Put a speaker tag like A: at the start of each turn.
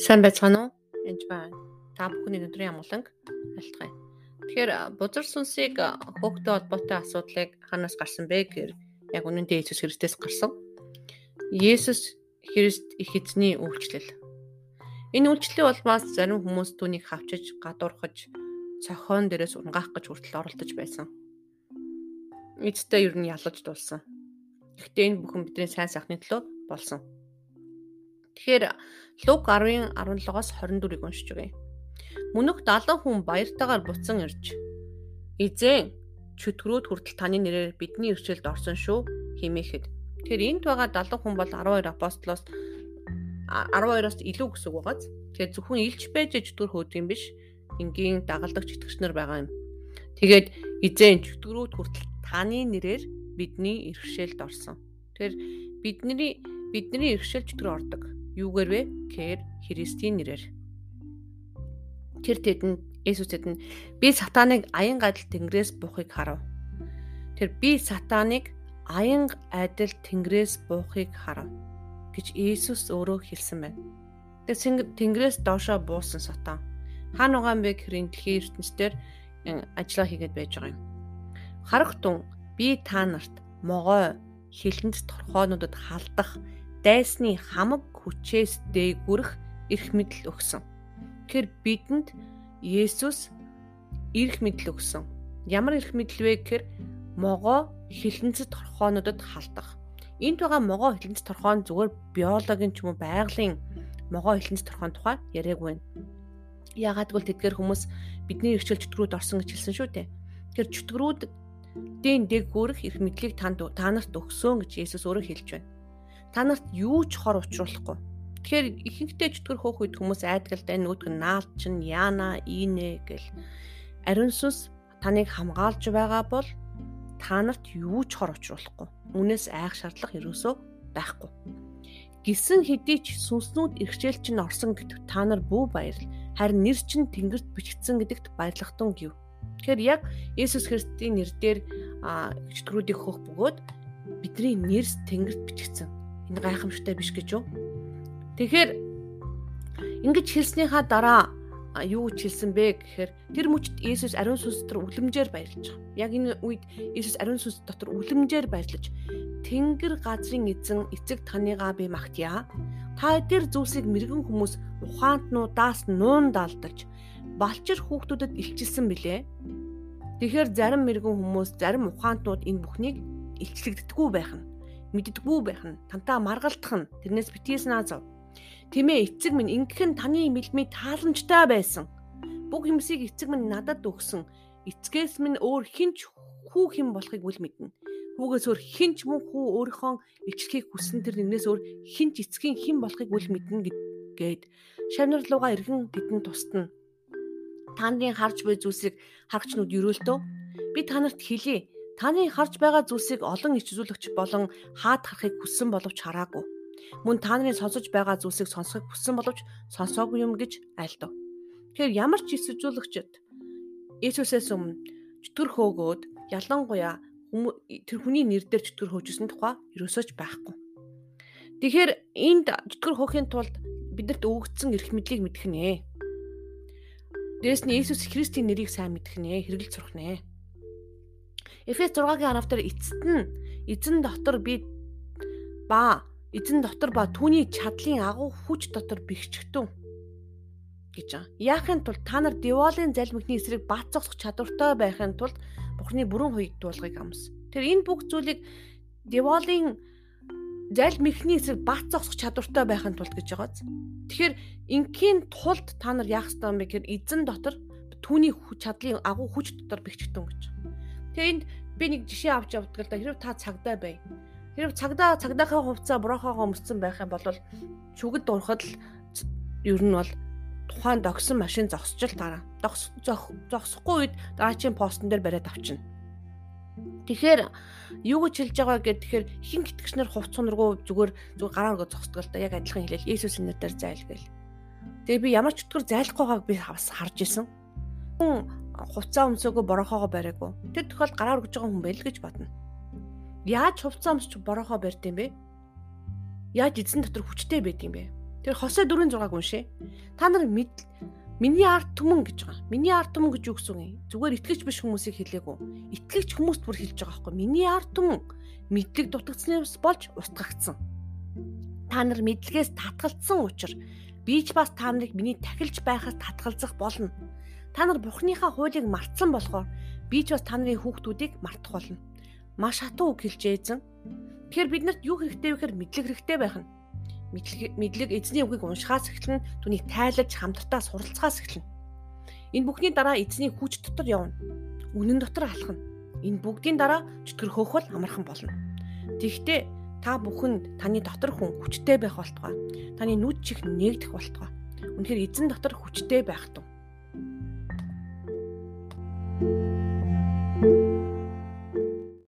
A: Сайн байцгаана уу? Энд байна. Та бүхний өдрийн амгаланг альтгая. Тэгэхээр бузар сүнсийг хөөгтэй холбоотой асуудлыг ханаас гарсан бэ гэхээр яг үнэндээ Иесус Христос гарсан. Есүс Христ их эзний үйлчлэл. Энэ үйлчлэлийн улмаас зарим хүмүүс түүнийг хавчиж, гадуурхаж, цохон дээрээс унгаах гэж хүртэл оролдож байсан. Эцтэй ер нь ялаж дулсан. Гэхдээ энэ бүхэн бидний сайн сайхны төлөө болсон. Тэгэхээр Лук 10-ын 17-оос 24-ыг уншиж өгье. Мөнөх 70 хүн баяртайгаар буцан ирж "Эзэн, чөтгөрүүд хүртэл таны нэрээр бидний ирчэлд орсон шүү" хэмээхэд. Тэгэхээр энд байгаа 70 хүн бол 12 апостолоос 12-оос илүү гэсэн үг байгааз. Тэгэхээр зөвхөн илч байж чөтгөр хөөд юм биш. Энгийн дагалдагч итгэгчнэр байгаа юм. Тэгээд эзэн чөтгөрүүд хүртэл таны нэрээр бидний иргэшээлд орсон. Тэгэхээр бидний бидний иргэшэл чөтгөр ордог юугээр вэ? Гэхээр Христийн нэрээр. Тэр тэдэнд Есүс тэдэнд би сатаныг аян гадал тэнгэрээс буухыг харав. Тэр би сатаныг аян айдал тэнгэрээс буухыг харав гэж Есүс өөрөө хэлсэн байна. Тэгэхээр тэнгэрээс доошоо буусан сатан хаана байгаа юм бэ гэхээр дэлхийн ертөнцийн ажиллаа хийгээд байж байгаа юм. Харах тун би та нарт могой хилэнд торхоонуудад халдах дайсны хамаг хүчээс дээгүрэх эрх мэдэл өгсөн. Тэгэхээр бидэнд Есүс эрх мэдэл өгсөн. Ямар эрх мэдэл вэ гэхээр могоо хилэнцэд торхоонуудад халдах. Энд байгаа могоо хилэнцэд торхоон зүгээр биологийн ч юм уу байгалийн могоо хилэнцэд торхоон тухай яриаг байна. Яагаад гэвэл тэдгээр хүмүүс бидний эрхчил чөтгөрүүд орсон гэж хэлсэн шүү дээ. Тэгэхээр чөтгөрүүд дэн дэг хүрэх эрх мэдлийг танд та нарт өгсөн гэж Есүс өөрөө хэлж байна та нарт юу ч хор учруулахгүй. Тэгэхээр ихэнхдээ чөтгөр хөөх үед хүмүүс айдгалтай нөгөөдг нь наалт чинь яана ийнэ гэл ариун сүнс таныг хамгаалж байгаа бол та нарт юу ч хор учруулахгүй. Үнээс айх шаардлага ерөөсөө байхгүй. Гисэн хэдий ч сүнснүүд эрхчээл чинь орсон гэдэгт та нар бүү баярл. Харин нэр чинь тэнгэрт бичигдсэн гэдэгт баярлахтун гэв. Тэгэхээр яг Есүс Христийн нэрээр чөтгөрүүдийг хөөх бөгөөд бидний нэрс тэнгэрт бичигдсэн энэ гайхамшигтай биш гэж юу? Тэгэхээр ингэж хэлснийхаа дараа юу гэж хэлсэн бэ гэхээр тэр мөчд Иесус ариун сүнс дотор үлэмжээр баярлаж байгаа. Яг энэ үед Иесус ариун сүнс дотор үлэмжээр баярлаж Тэнгэр газрын эзэн эцэг таныгаа би магтъя. Та эдгээр зүйлсийг мэрэгэн хүмүүс ухаантнуудаас нуун далдаж балчир хүүхдүүдэд илчилсэн билээ. Тэгэхээр зарим мэрэгэн хүмүүс зарим ухаантнууд энэ бүхнийг илчлэгддэггүй байх нь мэддэггүй байх нь тантаа маргалдах нь тэрнээс битгийс наазав. Тэмээ эцэг минь ингэхэн таны мэлмий тааламжтай байсан. Бүх юмсыг эцэг минь надад өгсөн. Эцгээс минь өөр хинч хүү хэм болохыг үл мэднэ. Хүүгээс өөр хинч мөн хүү өөрийнхөө илчлэхийг хүссэн тэр нэгнээс өөр хинч эцгийн хэм болохыг үл мэднэ гээд шавнар руугаа иргэн тэдэнд тусдна. Таандын харж буй зүйлсийг харагчнууд өрөөлтөө би танарт хэлье Таны харж байгаа зүйлсийг олон ич үзүүлэгч болон хаад харахыг хүссэн боловч хараагүй. Мөн та нарын сонсож байгаа зүйлсийг сонсохыг хүссэн боловч сонсоогүй юм гэж айлдав. Тэгэхээр ямар ч ич үзүүлэгчд Иесусээс өмнө чөтгөр хөөгөөд ялангуяа тэр хүний нэр дээр чөтгөр хөөжсэн тухай ерөөсөж байхгүй. Тэгэхээр энд чөтгөр хөөхийн тулд бидэрт өгөгдсөн эрх мэдлийг мэдэх нэ. Дээрэс нь Иесус Христийн нэрийг сайн мэдэх нэ, хэрэгэл сурах нэ. Эфес 6-гийн 10 дээр эцэст нь эзэн дотор би ба эзэн дотор ба түүний чадлын агуу хүч дотор бэхжигтэн гэж байгаа. Яахын тулд та нар деволын залмигны эсрэг бат зогсох чадвартай байхын тулд Бурхны бүрэн хуйд дуулгыг амс. Тэр энэ бүх зүйлийг деволын залмигны эсрэг бат зогсох чадвартай байхын тулд гэж байгаа. Тэгэхээр ингийн тулд та нар яах ёстой юм бэ гэхээр эзэн дотор түүний чадлын агуу хүч дотор бэхжигтэн гэж. Тэгээ энд би нэг жишээ авч явдаг л да хэрэг та цагдаа бай. Хэрэг цагдаа цагдаахаа хувцаа бурахагаа өмссөн байх юм бол шүгэд дурахад л ер нь бол тухайн догсон машин зогсчл дараа. Зогсохгүй үед дараачийн постн дээр бариад авчина. Тэгэхээр юу гэж хэлж байгаа гэхээр тэгэхээр хин гитгэгчнэр хувц сунаргүй зүгээр зүгээр гараа өргөө зогсдог л да яг адилхан хэлээл Есүсийн нэрээр зайл гээл. Тэгээ би ямар ч өтгөр зайлахгүй байгааг би харж исэн. Хүн хувцаа өмсөөгөө борохоогоо бариагүй. Тэр тохиолдолд гараа өргөж байгаа хүн байл гэж бодно. Яаж хувцаа өмсч борохоо барьд юм бэ? Яаж эзэн дотор хүчтэй байд юм бэ? Тэр Хосе 4:6-г уншъя. Та нар миний ард түмэн гэж байгаа. Миний ард түмэн гэж юу гэсэн юм? Зүгээр итгэж биш хүмүүсийг хэлээгүү. Итгэж хүмүүст бүр хэлж байгаа байхгүй. Миний ард түмэн мэдлэг дутагдсанаас болж устгагдсан. Та нар мэдлэгээс татгалцсан учраас би ч бас та нарыг миний тахилж байхаас татгалзах болно. Та нар Бурхныхаа хуулийг мартсан болохоор би ч бас та нарын хүүхдүүдийг мартах болно. Маш хатуу үг хэлж эзэн. Тэгэхээр бид нарт юу хэрэгтэй вэ гэхээр мэдлэг хэрэгтэй байх нь мэдлэг мэдлэг эзний үгийг уншихаас эхлэн түүнийг тайлаж хамтдаа суралцахаас эхлэн. Энэ бүхний дараа эзний хүч дотор явна. Үнэн дотор алхна. Энэ бүгдийн дараа чөтгөр хөөхөл амархан болно. Тэгэхдээ та бүхэнд таны дотор хүн хүчтэй байх болтугай. Таны нүд чих нээгдэх болтугай. Үнэхээр эзэн дотор хүчтэй байх тун.